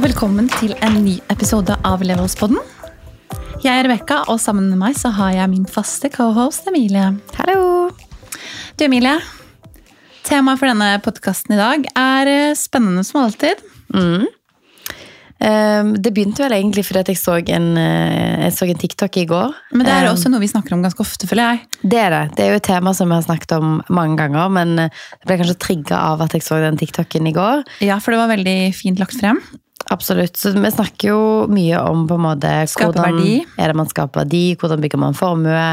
Og velkommen til en ny episode av Levelspodden. Jeg er Rebekka, og sammen med meg så har jeg min faste cohost Emilie. Hallo! Du Emilie, temaet for denne podkasten i dag er eh, spennende som alltid. Mm. Um, det begynte vel egentlig fordi jeg så en, uh, jeg så en TikTok i går. Men det er Um, også noe vi snakker om ganske ofte, føler jeg. Det er det. Det er jo et tema som vi har snakket om mange ganger, men uh, jeg ble kanskje trigga av at jeg så den TikToken i går. Ja, for det var veldig fint lagt frem. Absolutt. Så vi snakker jo mye om på en måte Skape hvordan verdi. er det man skaper verdi, hvordan bygger man formue,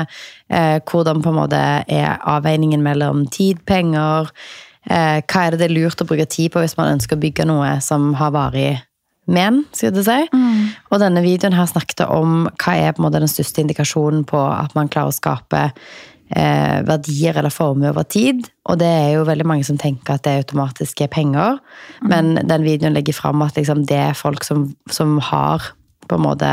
eh, hvordan på en måte er avveiningen mellom tid, penger, eh, hva er det det er lurt å bruke tid på hvis man ønsker å bygge noe som har varig men, skal jeg si. Og denne videoen her snakket om hva er på en måte den største indikasjonen på at man klarer å skape eh, verdier eller formue over tid. Og det er jo veldig mange som tenker at det automatisk er penger. Men den videoen legger fram at liksom, det er folk som, som har på en måte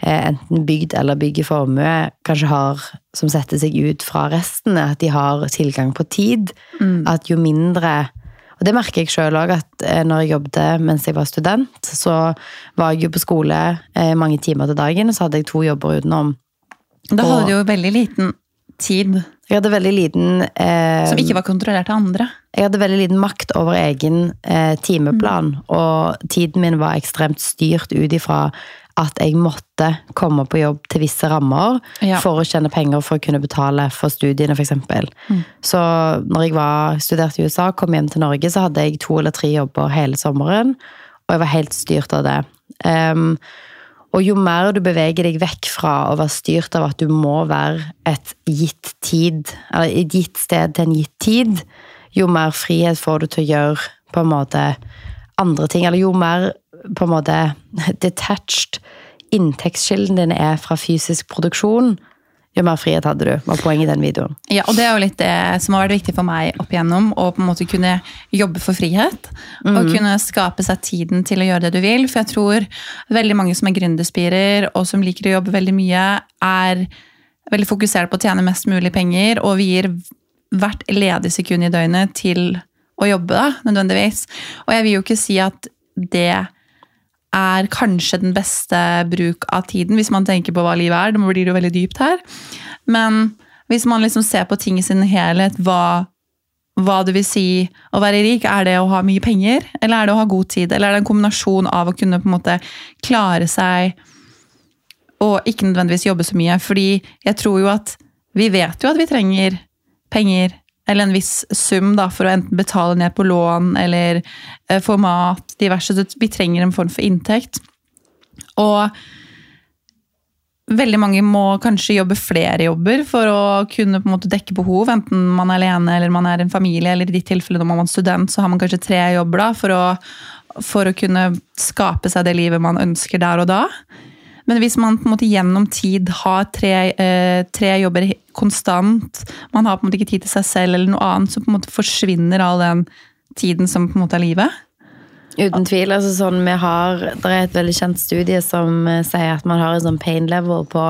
eh, enten bygd eller bygger formue, kanskje har som setter seg ut fra resten, at de har tilgang på tid. At jo mindre og det merker jeg sjøl òg, at eh, når jeg jobbet mens jeg var student, så var jeg jo på skole eh, mange timer til dagen, og så hadde jeg to jobber utenom. Da hadde du jo veldig liten tid Jeg hadde veldig liten eh, som ikke var kontrollert av andre. Jeg hadde veldig liten makt over egen eh, timeplan, og tiden min var ekstremt styrt ut ifra at jeg måtte komme på jobb til visse rammer Ja. for å tjene penger for å kunne betale for studiene, f.eks. Mm. Så når jeg var studert i USA, kom hjem til Norge, så hadde jeg to eller tre jobber hele sommeren, og jeg var helt styrt av det. Em, og jo mer du beveger deg vekk fra å være styrt av at du må være et gitt tid, eller et gitt sted til en gitt tid, jo mer frihet får du til å gjøre på en måte andre ting. Eller jo mer på en måte detached inntektskilden din er fra fysisk produksjon, jo mer frihet hadde du, var poenget i den videoen. Ja, og det er jo litt det som har vært viktig for meg opp igjennom. Å på en måte kunne jobbe for frihet. Og kunne skape seg tiden til å gjøre det du vil. For jeg tror veldig mange som er gründerspirer, og som liker å jobbe veldig mye, er veldig fokusert på å tjene mest mulig penger, og vi gir hvert ledige sekund i døgnet til å jobbe, nødvendigvis. Og jeg vil jo ikke si at det er kanskje den beste bruk av tiden, hvis man tenker på hva livet er. Det blir jo veldig dypt her. Men hvis man liksom ser på ting i sin helhet, hva, hva det vil si å være rik, er det å ha mye penger, eller er det å ha god tid? Eller er det en kombinasjon av å kunne på en måte klare seg og ikke nødvendigvis jobbe så mye? Fordi jeg tror jo at vi vet jo at vi trenger penger eller en viss sum da, for å enten betale ned på lån eller eh, få mat, diverse. Vi trenger en form for inntekt. Og veldig mange må kanskje jobbe flere jobber for å kunne på en måte dekke behov, enten man er alene eller man er en familie, eller i ditt tilfelle når man er student, så har man kanskje tre jobber da, for å, for å kunne skape seg det livet man ønsker der og da. Men hvis man på en måte gjennom tid har tre, eh, tre jobber konstant, man har på en måte ikke tid til seg selv eller noe annet, så på en måte forsvinner all den tiden som på en måte er livet. Uten tvil. altså sånn vi har, Det er et veldig kjent studie som eh, sier at man har en sånn pain level på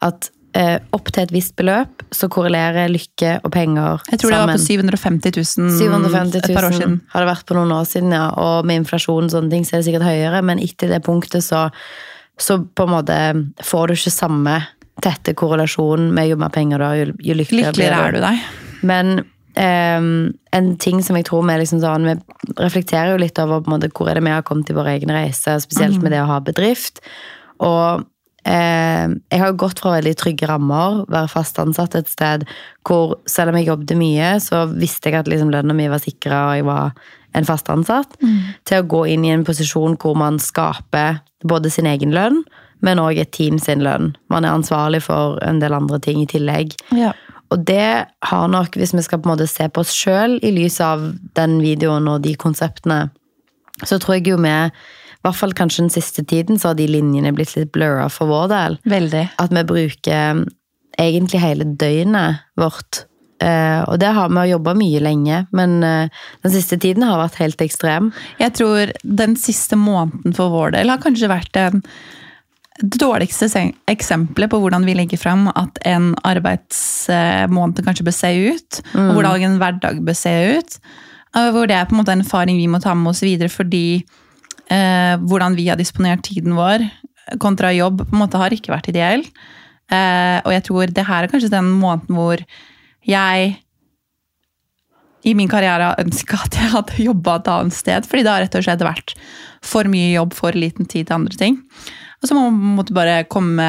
at eh, opp til et visst beløp så korrelerer lykke og penger sammen. Jeg tror det var på 750 000, 750 et par år 000 siden. har det vært på noen år siden, ja. Og med inflasjon og sånne ting så er det sikkert høyere, men etter det punktet så, så på en måte får du ikke samme tette korrelasjon med jo mer penger du har, jo, jo lykkeligere, Lykkeligere er du deg. Men um, en ting som jeg tror vi liksom sånn, vi reflekterer jo litt over på en måte, hvor er det vi har kommet i vår egen reise, spesielt med det å ha bedrift. Og ehm, jeg har gått fra veldig trygge rammer, være fast ansatt et sted hvor selv om jeg jobbet mye, så visste jeg at liksom, lønna mi var sikra, og jeg var en fast ansatt, til å gå inn i en posisjon hvor man skaper både sin egen lønn, men òg et team sin lønn. Man er ansvarlig for en del andre ting i tillegg. Ja. Og det har nok, hvis vi skal på en måte se på oss sjøl i lys av den videoen og de konseptene, så tror jeg jo vi, i hvert fall kanskje den siste tiden, så har de linjene blitt litt blurra for vår del. Veldig. At vi bruker egentlig hele døgnet vårt. Eh, og det har vi jobba mye lenge, men eh, den siste tiden har vært helt ekstrem. Jeg tror den siste måneden for vår del har kanskje vært den det dårligste eksempelet på hvordan vi legger fram at en arbeidsmåned kanskje bør se ut, og hvordan en hverdag bør se ut. Eh, Hvor det er på en måte en erfaring vi må ta med oss videre, fordi eh, hvordan vi har disponert tiden vår kontra jobb, på en måte har ikke vært ideell. Eh, og jeg tror det her er kanskje den måneden hvor jeg i min karriere har ønska at jeg hadde jobba et annet sted. Fordi det har rett og slett vært for mye jobb, for liten tid til andre ting. Og så må man bare komme,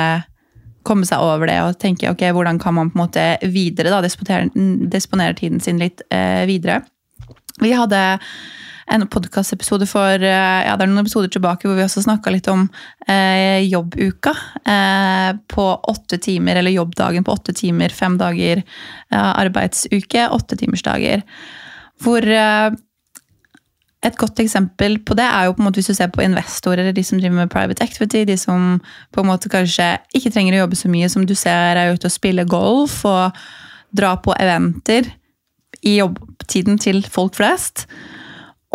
komme seg over det og tenke ok, hvordan kan man på en måte videre da, disponere, disponere tiden sin litt eh, videre. Vi hadde en podkastepisode for eh, ja, det er noen episoder tilbake hvor vi også snakka litt om eh, jobbuka. Eh, på åtte timer, eller jobbdagen på åtte timer, fem dager eh, arbeidsuke, åttetimersdager. Hvor eh, et godt eksempel på det er jo på en måte hvis du ser på investorer, de som driver med private activity, de som på en måte kanskje ikke trenger å jobbe så mye, som du ser er ute og spille golf og dra på eventer i jobbtiden til folk flest.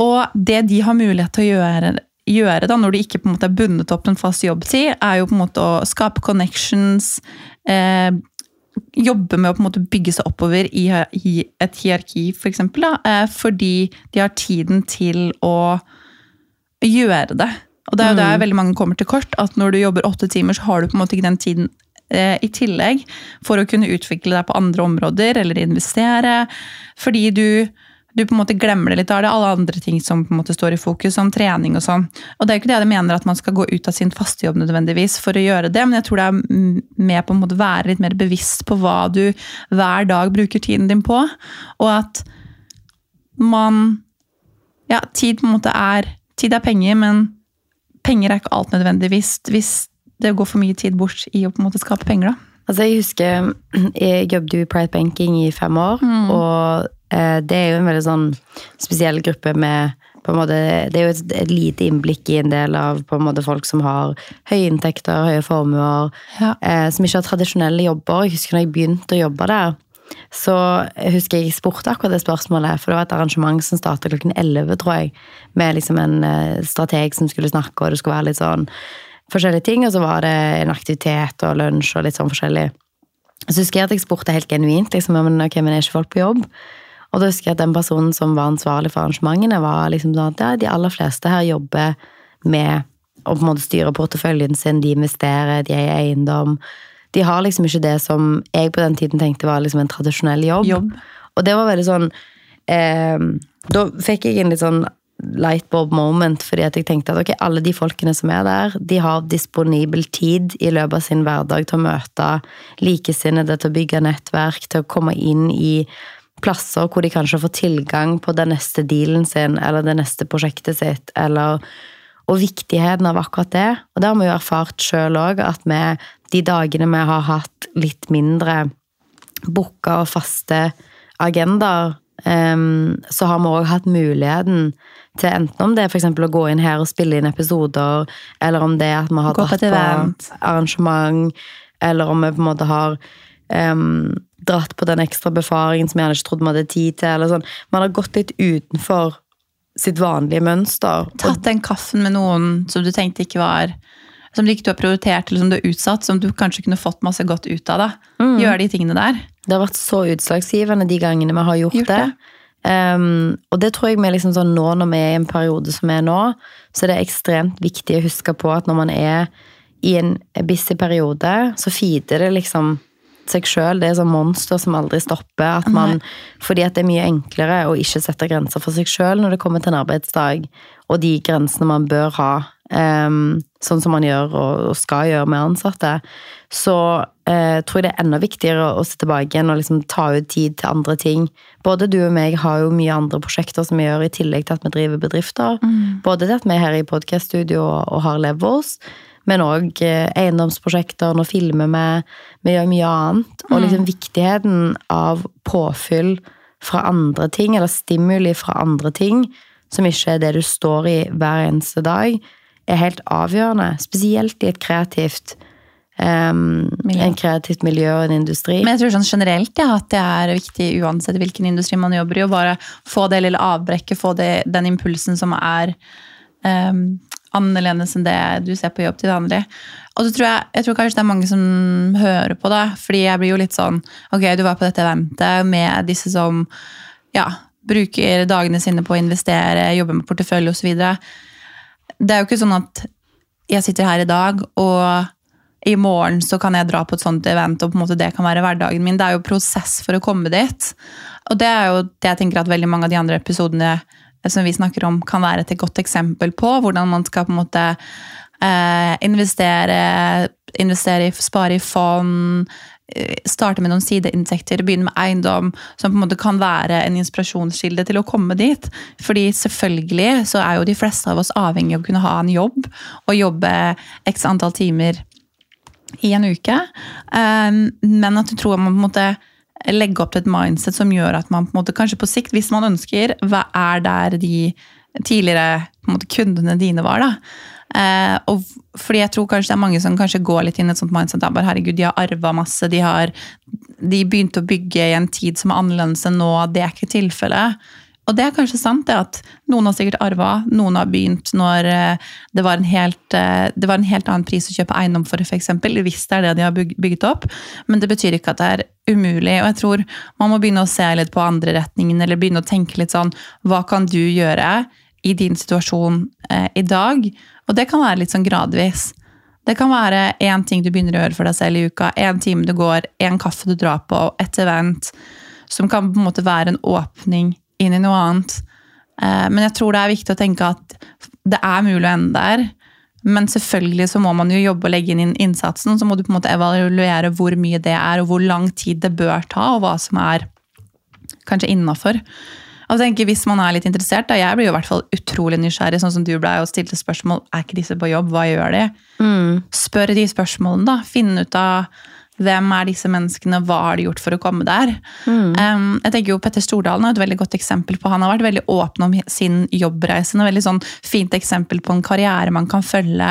Og det de har mulighet til å gjøre, gjøre da, når de ikke på en måte er bundet opp en fast jobbtid, er jo på en måte å skape connections. Eh, jobbe med å på en måte bygge seg oppover i, i et hierarki, for eksempel, da, eh, fordi de har tiden til å gjøre det. Og det er jo der mm. veldig mange kommer til kort, at når du jobber åtte timer, så har du på en måte ikke den tiden eh, i tillegg for å kunne utvikle deg på andre områder eller investere. Fordi du du på en måte glemmer det litt. Da er det alle andre ting som på en måte står i fokus, som trening og sånn. Og det er jo ikke det jeg mener at man skal gå ut av sin faste jobb nødvendigvis for å gjøre det, men jeg tror det er med på en måte være litt mer bevisst på hva du hver dag bruker tiden din på. Og at man Ja, tid på en måte er Tid er penger, men penger er ikke alt nødvendigvis hvis det går for mye tid bort i å på en måte skape penger, da. Altså, jeg husker jeg jobbet jo i Pride Banking i fem år, mm. og det er jo en veldig sånn spesiell gruppe med på en måte, Det er jo et, et, lite innblikk i en del av på en måte folk som har høye inntekter, høye formuer, ja. eh, som ikke har tradisjonelle jobber. Jeg husker når jeg begynte å jobbe der, så jeg husker jeg spurte akkurat det spørsmålet, for det var et arrangement som startet klokken 11, tror jeg, med liksom en eh, strateg som skulle snakke, og det skulle være litt sånn forskjellige ting, og så var det en aktivitet og lunsj og litt sånn forskjellig. Så husker jeg at jeg spurte helt genuint liksom, men okay, men er ikke folk på jobb? Og da husker jeg at den personen som var ansvarlig for arrangementene, var liksom sånn at ja, de aller fleste her jobber med å på en måte styre porteføljen sin, de investerer, de eier eiendom. De har liksom ikke det som jeg på den tiden tenkte var liksom en tradisjonell jobb. jobb. Og det var veldig sånn eh, Da fikk jeg en litt sånn lightbob moment, fordi at jeg tenkte at ok, alle de folkene som er der, de har disponibel tid i løpet av sin hverdag til å møte likesinnede, til å bygge nettverk, til å komme inn i plasser hvor de kanskje får tilgang på den neste dealen sin eller det neste prosjektet sitt, eller og viktigheten av akkurat det. Og det har vi jo erfart sjøl òg, at vi de dagene vi har hatt litt mindre booka og faste agendaer, um, så har vi òg hatt muligheten til enten om det er f.eks. å gå inn her og spille inn episoder, eller om det er at vi har dratt på arrangement, eller om vi på en måte har um, dratt på den ekstra befaringen som jeg hadde ikke trodd vi hadde tid til. eller sånn. Man har gått litt utenfor sitt vanlige mønster. Tatt den kaffen med noen som du tenkte ikke var som du ikke har prioritert eller som du har utsatt, som du kanskje kunne fått masse godt ut av. da. Mm. Gjør de tingene der. Det har vært så utslagsgivende de gangene vi har gjort, gjort det. det. Um, og det tror jeg vi liksom sånn nå når vi er i en periode som er nå, så er det ekstremt viktig å huske på at når man er i en busy periode, så feeder det liksom seg sjøl. Det er sånn monster som aldri stopper. At man, fordi at det er mye enklere å ikke sette grenser for seg sjøl når det kommer til en arbeidsdag, og de grensene man bør ha, um, sånn som man gjør og, skal gjøre med ansatte. Så uh, tror jeg det er enda viktigere å se tilbake igjen og liksom ta ut tid til andre ting. Både du og meg har jo mye andre prosjekter som vi gjør i tillegg til at vi driver bedrifter. Mm. Både det at vi er her i podkaststudio og, og har levels, men òg eh, eiendomsprosjekter, nå filmer vi, vi gjør mye annet. Og liksom mm. viktigheten av påfyll fra andre ting, eller stimuli fra andre ting, som ikke er det du står i hver eneste dag, er helt avgjørende. Spesielt i et kreativt Um, en kreativt miljø og en industri. Men jeg tror sånn generelt ja, at det er viktig uansett hvilken industri man jobber i, å bare få det lille avbrekket, få det, den impulsen som er um, annerledes enn det du ser på jobb til vanlig. Og så tror jeg, jeg tror kanskje det er mange som hører på det, fordi jeg blir jo litt sånn Ok, du var på dette eventet med disse som ja, bruker dagene sine på å investere, jobbe med portefølje osv. det er jo ikke sånn at jeg sitter her i dag, og i morgen så kan jeg dra på et sånt event, og på en måte det kan være hverdagen min. Det er jo prosess for å komme dit. Og det er jo det jeg tenker at veldig mange av de andre episodene som vi snakker om, kan være et godt eksempel på. Hvordan man skal på en måte eh, investere, i, spare i fond, eh, starte med noen sideinntekter, begynne med eiendom, som på en måte kan være en inspirasjonskilde til å komme dit. Fordi selvfølgelig så er jo de fleste av oss avhengig av å kunne ha en jobb, og jobbe x antall timer i en uke. Um, men at du tror man på en måte legge opp til et mindset som gjør at man på en måte, kanskje på sikt, hvis man ønsker, hva er der de tidligere måte, kundene dine var. da. Eh, og fordi jeg tror kanskje det er mange som kanskje går litt inn i et sånt mindset. Da, bare, herregud, De har arva masse, de har de begynte å bygge i en tid som er annerledes enn nå. Det er ikke tilfellet. Og det er kanskje sant, det at noen har sikkert arva, noen har begynt når eh, det var en helt, eh, var en helt annen pris å kjøpe eiendom for, f.eks. Hvis det er det de har bygget opp. Men det betyr ikke at det er umulig. Og jeg tror man må begynne å se litt på andre retningen, eller begynne å tenke litt sånn Hva kan du gjøre i din situasjon eh, i dag? Og det kan være litt sånn gradvis. Det kan være én ting du begynner å gjøre for deg selv i uka, én time du går, én kaffe du drar på, et event som kan på en måte være en åpning inn i noe annet. Eh, men jeg tror det er viktig å tenke at det er mulig å ende der. Men selvfølgelig så må man jo jobbe og legge inn innsatsen. Så må du på en måte evaluere hvor mye det er, og hvor lang tid det bør ta, og hva som er kanskje innafor. Hvis man er litt interessert, da, Jeg blir jo i hvert fall utrolig nysgjerrig, sånn som du ble og stilte spørsmål. Er ikke disse på jobb? Hva gjør de? Mm. Spør de spørsmålene, da. Finne ut av hvem er disse menneskene, hva har de gjort for å komme der? Mm. Um, jeg tenker jo Petter Stordalen er et veldig godt eksempel på Han har vært veldig åpen om sin jobbreise. Et veldig sånn fint eksempel på en karriere man kan følge.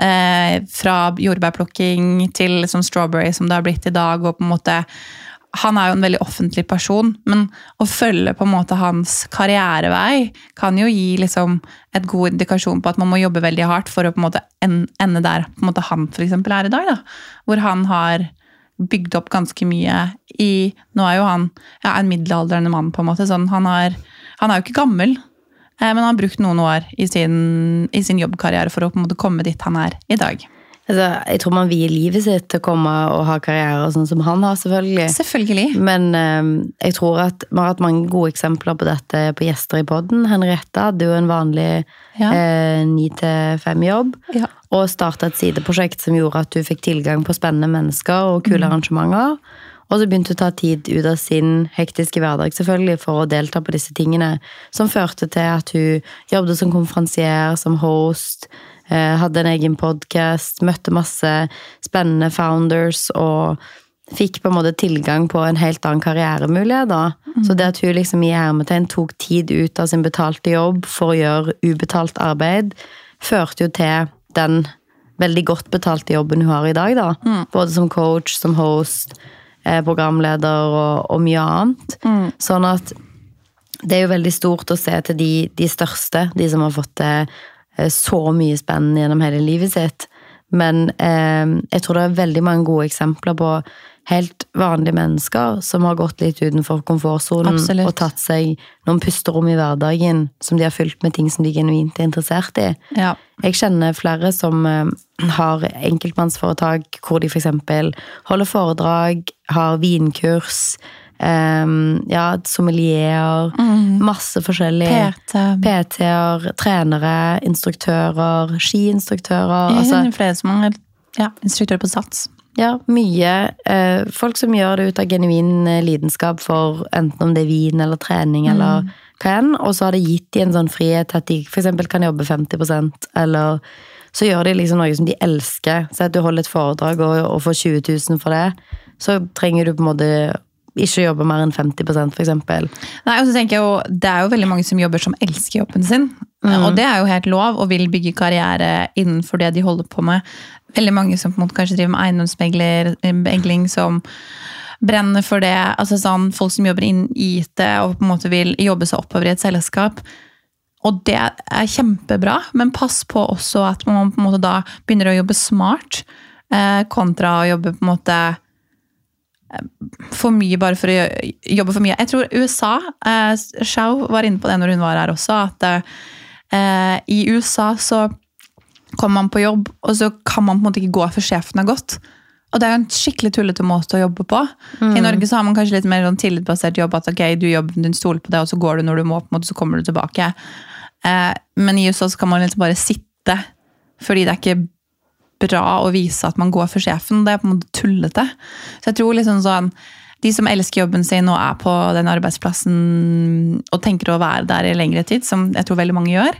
Eh, fra jordbærplukking til liksom strawberry, som det har blitt i dag. og på en måte han er jo en veldig offentlig person, men å følge på en måte hans karrierevei kan jo gi liksom et god indikasjon på at man må jobbe veldig hardt for å på en måte ende der på en måte han for er i dag. Da. Hvor han har bygd opp ganske mye i Nå er jo han ja, en middelaldrende mann, på en måte. Sånn, han, har, han, er jo ikke gammel, eh, men han har brukt noen år i sin, i sin jobbkarriere for å på en måte komme dit han er i dag. Altså, jeg tror man vier livet sitt til å komme og ha karriere sånn som han har, selvfølgelig. Selvfølgelig. Men um, jeg tror at vi har hatt mange gode eksempler på dette på gjester i poden. Henriette hadde jo en vanlig eh, ni til fem-jobb. Ja. Og starta et sideprosjekt som gjorde at du fikk tilgang på spennende mennesker og kule mm. arrangementer. Og så begynte hun å ta tid ut av sin hektiske hverdag selvfølgelig for å delta på disse tingene, som førte til at hun jobbet som konferansier, som host, Eh, hadde en egen podkast, møtte masse spennende founders og fikk på en måte tilgang på en helt annen karrieremulighet. da. Mm. Så det at hun liksom i hermetegn tok tid ut av sin betalte jobb for å gjøre ubetalt arbeid, førte jo til den veldig godt betalte jobben hun har i dag. da. Mm. Både som coach, som host, programleder og, og mye annet. Mm. Sånn at det er jo veldig stort å se til de, de største, de som har fått det Eh, så mye spennende gjennom hele livet sitt. Men eh, jeg tror det er veldig mange gode eksempler på helt vanlige mennesker som har gått litt utenfor komfortsonen og tatt seg noen pusterom i hverdagen som de har fylt med ting som de genuint er interessert i. Ja. Jeg kjenner flere som eh, har enkeltmannsforetak hvor de f.eks. holder foredrag, har vinkurs, Um, ja, sommelierer. Mm. Masse forskjellig. PT. PT-er, trenere, instruktører, skiinstruktører. Ja, altså, flere som er ja, instruktører på Sats. Ja, mye. Uh, folk som gjør det ut av genuin eh, lidenskap for enten om det er vin eller trening mm. eller hva enn, og så har det gitt dem en sånn frihet at de f.eks. kan jobbe 50% eller så gjør de liksom noe som de elsker. Så at du holder et foredrag og, og får 20 000 for det, så trenger du på en måte ikke jobber mer enn 50% f.eks. Nei, og så tenker jeg jo, Det er jo veldig mange som jobber som elsker jobben sin. Mm. Og det er jo helt lov, og vil bygge karriere innenfor det de holder på med. Veldig mange som på en måte kanskje driver med eiendomsmegling, som brenner for det. altså sånn, Folk som jobber inn i IT og på en måte vil jobbe seg oppover i et selskap. Og det er kjempebra, men pass på også at man på en måte da begynner å jobbe smart, eh, kontra å jobbe på en måte for mye bare for å jobbe for mye. Jeg tror USA eh, Shao var inne på det når hun var her også, at eh, I USA så kommer man på jobb, og så kan man på en måte ikke gå før sjefen har gått. Og det er jo en skikkelig tullete måte å jobbe på. I Norge så har man kanskje litt mer sånn tillitsbasert jobb. At ok, du jobben din stoler på det, og så går du når du må, på en måte, så kommer du tilbake. Eh, men i USA så kan man liksom bare sitte, fordi det er ikke bra å vise at man går for sjefen. Det er på en måte tullete. Så jeg tror liksom sånn de som elsker jobben sin og er på den arbeidsplassen og tenker å være der i lengre tid, som jeg tror veldig mange gjør,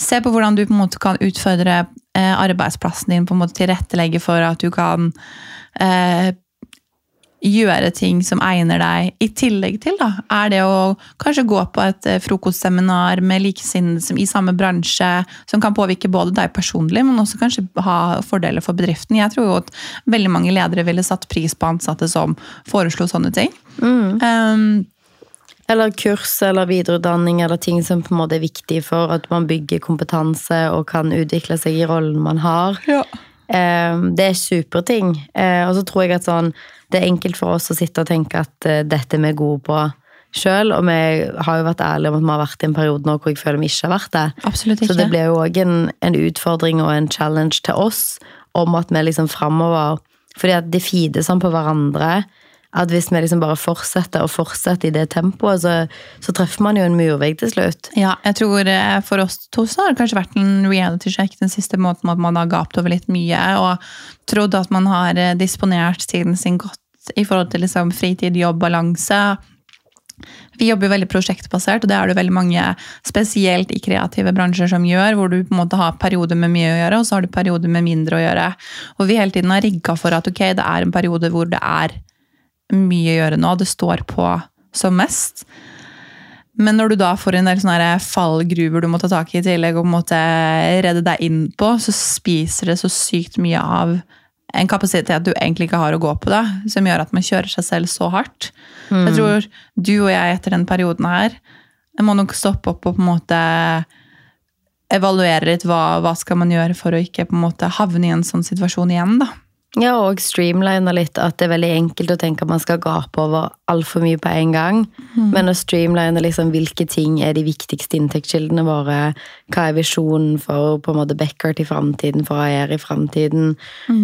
se på hvordan du på en måte kan utfordre eh, arbeidsplassen din, på en måte tilrettelegge for at du kan eh, gjøre ting som egner deg, i tillegg til da, er det å kanskje gå på et eh, frokostseminar med likesinnede i samme bransje, som kan påvirke både deg personlig, men også kanskje ha fordeler for bedriften. Jeg tror jo at veldig mange ledere ville satt pris på ansatte som foreslo sånne ting. Um, Eller kurs eller videreutdanning eller ting som på en måte er viktig for at man bygger kompetanse og kan utvikle seg i rollen man har. ja. Eh, Det er superting. Eh, Og så tror jeg at sånn, det er enkelt for oss å sitte og tenke at dette dette er vi gode på sjøl. Og vi har jo vært ærlige om at vi har vært i en periode nå hvor jeg føler vi ikke har vært det. Så det blir jo òg en, en utfordring og en challenge til oss om at vi liksom framover Fordi at det feeder sånn på hverandre. At hvis vi liksom bare fortsetter og fortsetter i det tempoet, så, så treffer man jo en murvegg til slutt. Ja, jeg tror eh, For oss to så har det kanskje vært en reality check den siste måten at man har gapt over litt mye og trodd at man har eh, disponert tiden sin godt i forhold til liksom fritid, jobb, balanse. Vi jobber jo veldig prosjektbasert, og det er det veldig mange, spesielt i kreative bransjer, som gjør, hvor du på en måte har perioder med mye å gjøre, og så har du perioder med mindre å gjøre. Og vi hele tiden har rigga for at ok, det er en periode hvor det er mye å gjøre nå, det står på som mest. Men når du da får en del sånne fallgruver du må ta tak i i tillegg og måtte redde deg inn på, så spiser det så sykt mye av en kapasitet du egentlig ikke har å gå på, da, som gjør at man kjører seg selv så hardt. Jeg tror du og jeg etter den perioden her jeg må nok stoppe opp og på en måte evaluere litt hva, hva skal man gjøre for å ikke på en måte havne i en sånn situasjon igjen. da. Ja, og streamlina litt. At det er veldig enkelt å tenke at man skal gape over altfor mye på en gang. Men å streamline liksom hvilke ting er de viktigste inntektskildene våre. Hva er visjonen for på en måte Beckert i framtiden, for AR i framtiden?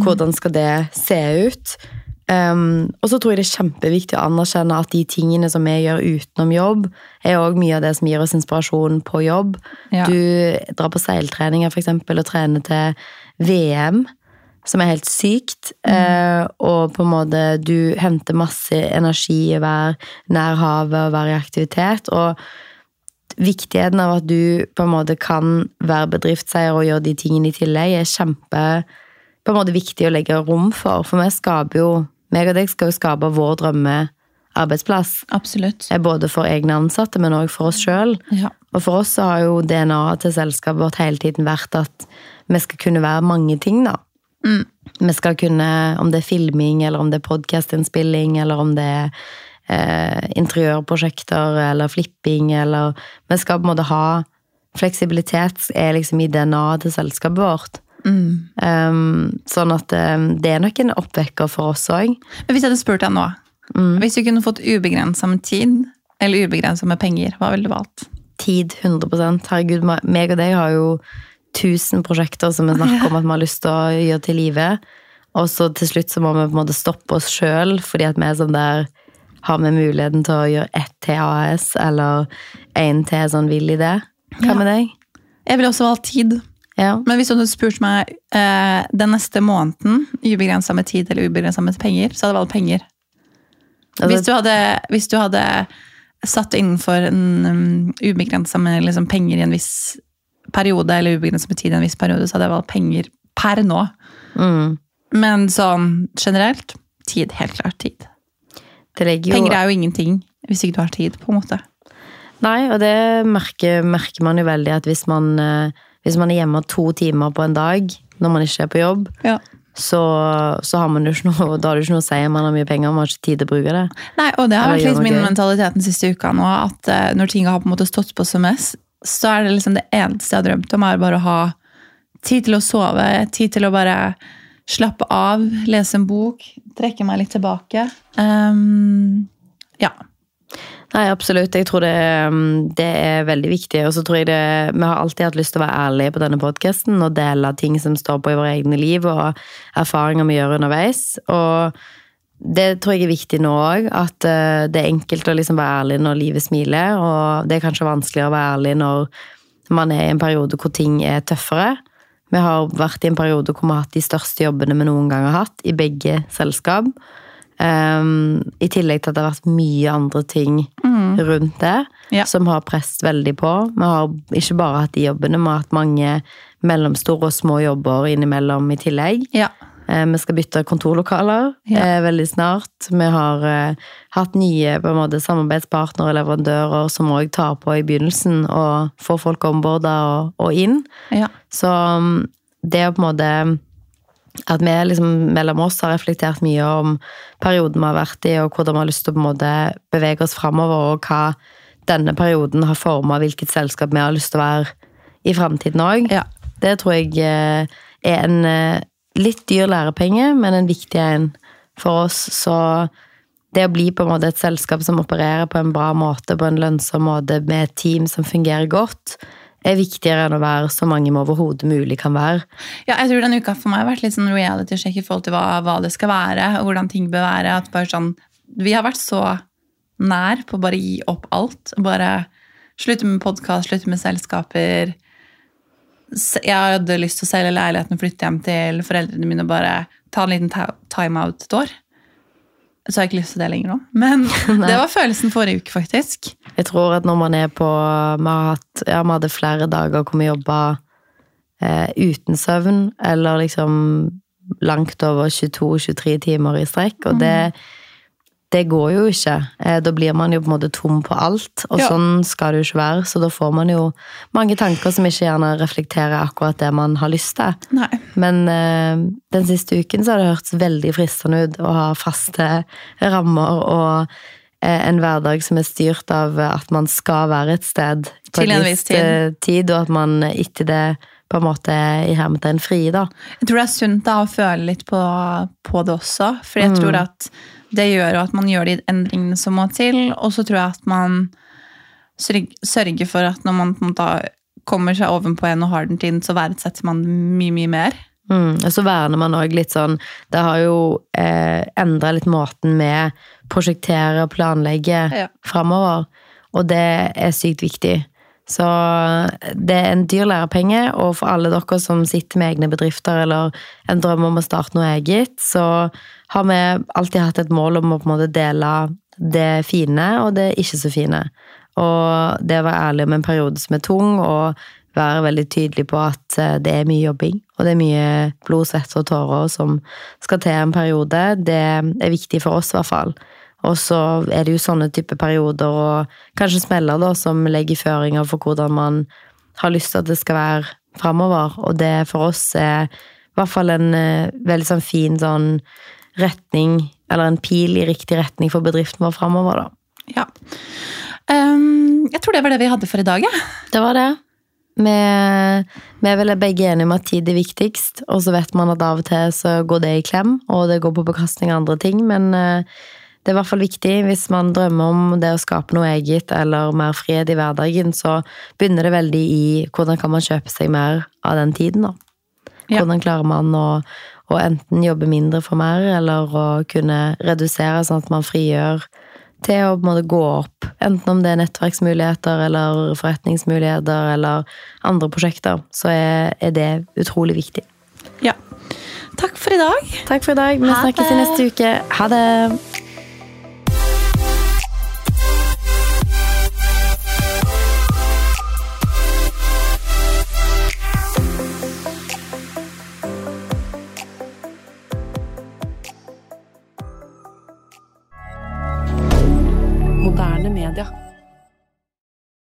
Hvordan skal det se ut? Um, og så tror jeg det er kjempeviktig å anerkjenne at de tingene som vi gjør utenom jobb, er også mye av det som gir oss inspirasjon på jobb. Ja. Du drar på seiltreninger eksempel, og trener til VM som er helt sykt. Eh, og på en måte du henter masse energi i å være nær havet og være i aktivitet. Og viktigheten av at du på en måte kan være bedriftseier og gjøre de tingene i tillegg, er kjempe på en måte viktig å legge rom for. For vi skaper jo meg og deg skal jo skape vår drømmearbeidsplass. Absolutt. Eh, Både for egne ansatte, men òg for oss sjøl. Ja. Og for oss så har jo DNA-et til selskapet vårt hele tiden vært at vi skal kunne være mange ting, da. Vi skal kunne, om det er filming, eller om det er podkastinnspilling, eller om det er eh, interiørprosjekter, eller flipping, eller Vi skal på en måte ha Fleksibilitet er liksom i DNA-et til selskapet vårt. Um, sånn at um, det er nok en oppvekker for oss òg. Men hvis jeg hadde spurt deg nå, hvis du kunne fått ubegrensa med tid eller ubegrensa med penger, hva ville du valgt? Tid 100 Herregud, meg og deg har jo tusen prosjekter som vi snakker om at vi har lyst til å gjøre til live. Og så til slutt så må vi på en måte stoppe oss sjøl, fordi at vi er sånn der Har vi muligheten til å gjøre ett til AS, eller én til sånn vill idé? Hva Ja. med deg? Jeg ville også valgt tid. Ja. Men hvis du hadde spurt meg eh, den neste måneden, ubegrensa med tid eller ubegrensa med penger, så hadde jeg valgt penger. hvis, Altså, du hadde, hvis du hadde satt innenfor en um, ubegrensa med liksom, penger i en viss periode, eller ubegrenset med tid i en viss periode, så hadde jeg valgt penger per nå. mm, Men sånn generelt, tid. Helt klart tid. det jo Penger er jo ingenting hvis ikke du har tid, på en måte. Nei, og det merker, merker man jo veldig at hvis man, eh, hvis man er hjemme to timer på en dag når man ikke er på jobb, Ja. så, så har man jo ikke noe, da har du ikke noe å si om man har mye penger, man har ikke tid til å bruke det. Nei, og det har vært litt min mentalitet den siste uka nå, at eh, når ting har på en måte stått på som mest, så er det liksom det eneste jeg har drømt om, er bare å ha tid til å sove, tid til å bare slappe av, lese en bok, trekke meg litt tilbake. Um, ja. Nei, absolutt. Jeg tror det, mm, det er veldig viktig. Og så tror jeg det Vi har alltid hatt lyst til å være ærlige på denne podkasten og dele ting som står på i våre egne liv, og erfaringer vi gjør underveis. Og det tror jeg er viktig nå òg, at eh, det er enkelt å liksom være ærlig når livet smiler, og det er kanskje vanskeligere å være ærlig når man er i en periode hvor ting er tøffere. Vi har vært i en periode hvor vi har hatt de største jobbene vi noen gang har hatt, i begge selskap. Um, I tillegg til at det har vært mye andre ting mm. rundt det ja. som har presset veldig på. Vi har ikke bare hatt de jobbene, vi har hatt mange mellomstore og små jobber innimellom i tillegg. Ja. Uh, vi skal bytte kontorlokaler ja. uh, veldig snart. Vi har uh, hatt nye måte, samarbeidspartnere og leverandører som òg tar på i begynnelsen og får folk omborda og, og, inn. Så um, det å på en måte at vi liksom mellom oss har reflektert mye om perioden vi har vært i, og hvordan vi har lyst til å måte bevege oss framover, og hva denne perioden har forma hvilket selskap vi har lyst til å være i framtiden òg. Ja. Det tror jeg eh, er en eh, litt dyr lærepenge, men en viktig en for oss. Så det å bli på en måte et selskap som opererer på en bra måte, på en lønnsom måte, med et team som fungerer godt, er viktigere enn å være så mange vi overhodet mulig kan være. Ja, jeg tror denne uka for meg har vært litt sånn reality check i forhold til hva, hva, det skal være, og hvordan ting bør være. At bare sånn, vi har vært så nær på å bare gi opp alt. Bare slutte med podkast, slutte med selskaper. Jeg hadde lyst til å selge leiligheten flytte hjem til foreldrene mine og bare ta en liten timeout et år. Så har jeg ikke lyst til det lenger nå. Men det var følelsen forrige uke, faktisk. Jeg tror at når man er på Vi, hatt, ja, vi hadde flere dager hvor vi jobba eh, uten søvn, eller liksom langt over 22-23 timer i strekk, og det mm det går jo ikke. Eh, da blir man jo på en måte tom på alt, og ja. sånn skal det jo ikke være. Så da får man jo mange tanker som ikke gjerne reflekterer akkurat det man har lyst til. Nei. Men øh, den siste uken så har det hørtes veldig fristende ut å ha faste rammer og øh, en hverdag som er styrt av at man skal være et sted på en viss tid. tid, og at man etter det på en måte i hermetegn frie, da. Jeg tror det er sunt da å føle litt på, på det også, for jeg mm. tror at det gjør at man gjør de endringene som må til, og så tror jeg at man sørger for at når man på en måte kommer seg ovenpå en og har den tiden, så verdsetter man mye, mye mer. Mm, og så verner man òg litt sånn Det har jo eh, endra litt måten vi prosjekterer og planlegger ja. framover, og det er sykt viktig. Så det er en dyr lærepenge, og for alle dere som sitter med egne bedrifter eller en drøm om å starte noe eget, så har vi alltid hatt et mål om å på en måte dele det fine og det ikke så fine. Og det å være ærlig om en periode som er tung, og være veldig tydelig på at eh, det er mye jobbing, og det er mye blod, svette og tårer som skal til en periode, det er viktig for oss i hvert fall. Og så er det jo sånne type perioder og kanskje smeller da, som legger føringer for hvordan man har lyst til at det skal være framover. Og det for oss er i hvert fall en uh, veldig sånn fin sånn retning, eller en pil i riktig retning for bedriften vår framover, da. Ja. Um, jeg tror det var det vi hadde for i dag, Ja. Det var det. Vi, vi, er vel begge enige om at tid er viktigst, og så vet man at av og til så går det i klem, og det går på bekostning av andre ting, men uh, det er i hvert fall viktig hvis man drømmer om det å skape noe eget eller mer fred i hverdagen, så begynner det veldig i hvordan kan man kjøpe seg mer av den tiden, da. Hvordan klarer man å, å enten jobbe mindre for mer, eller å kunne redusere sånn at man frigjør til å på en måte gå opp. Enten om det er nettverksmuligheter eller forretningsmuligheter eller andre prosjekter, så er, er det utrolig viktig. Ja. Takk for i dag. Takk for i dag. Vi snakkes i neste uke. Ha det.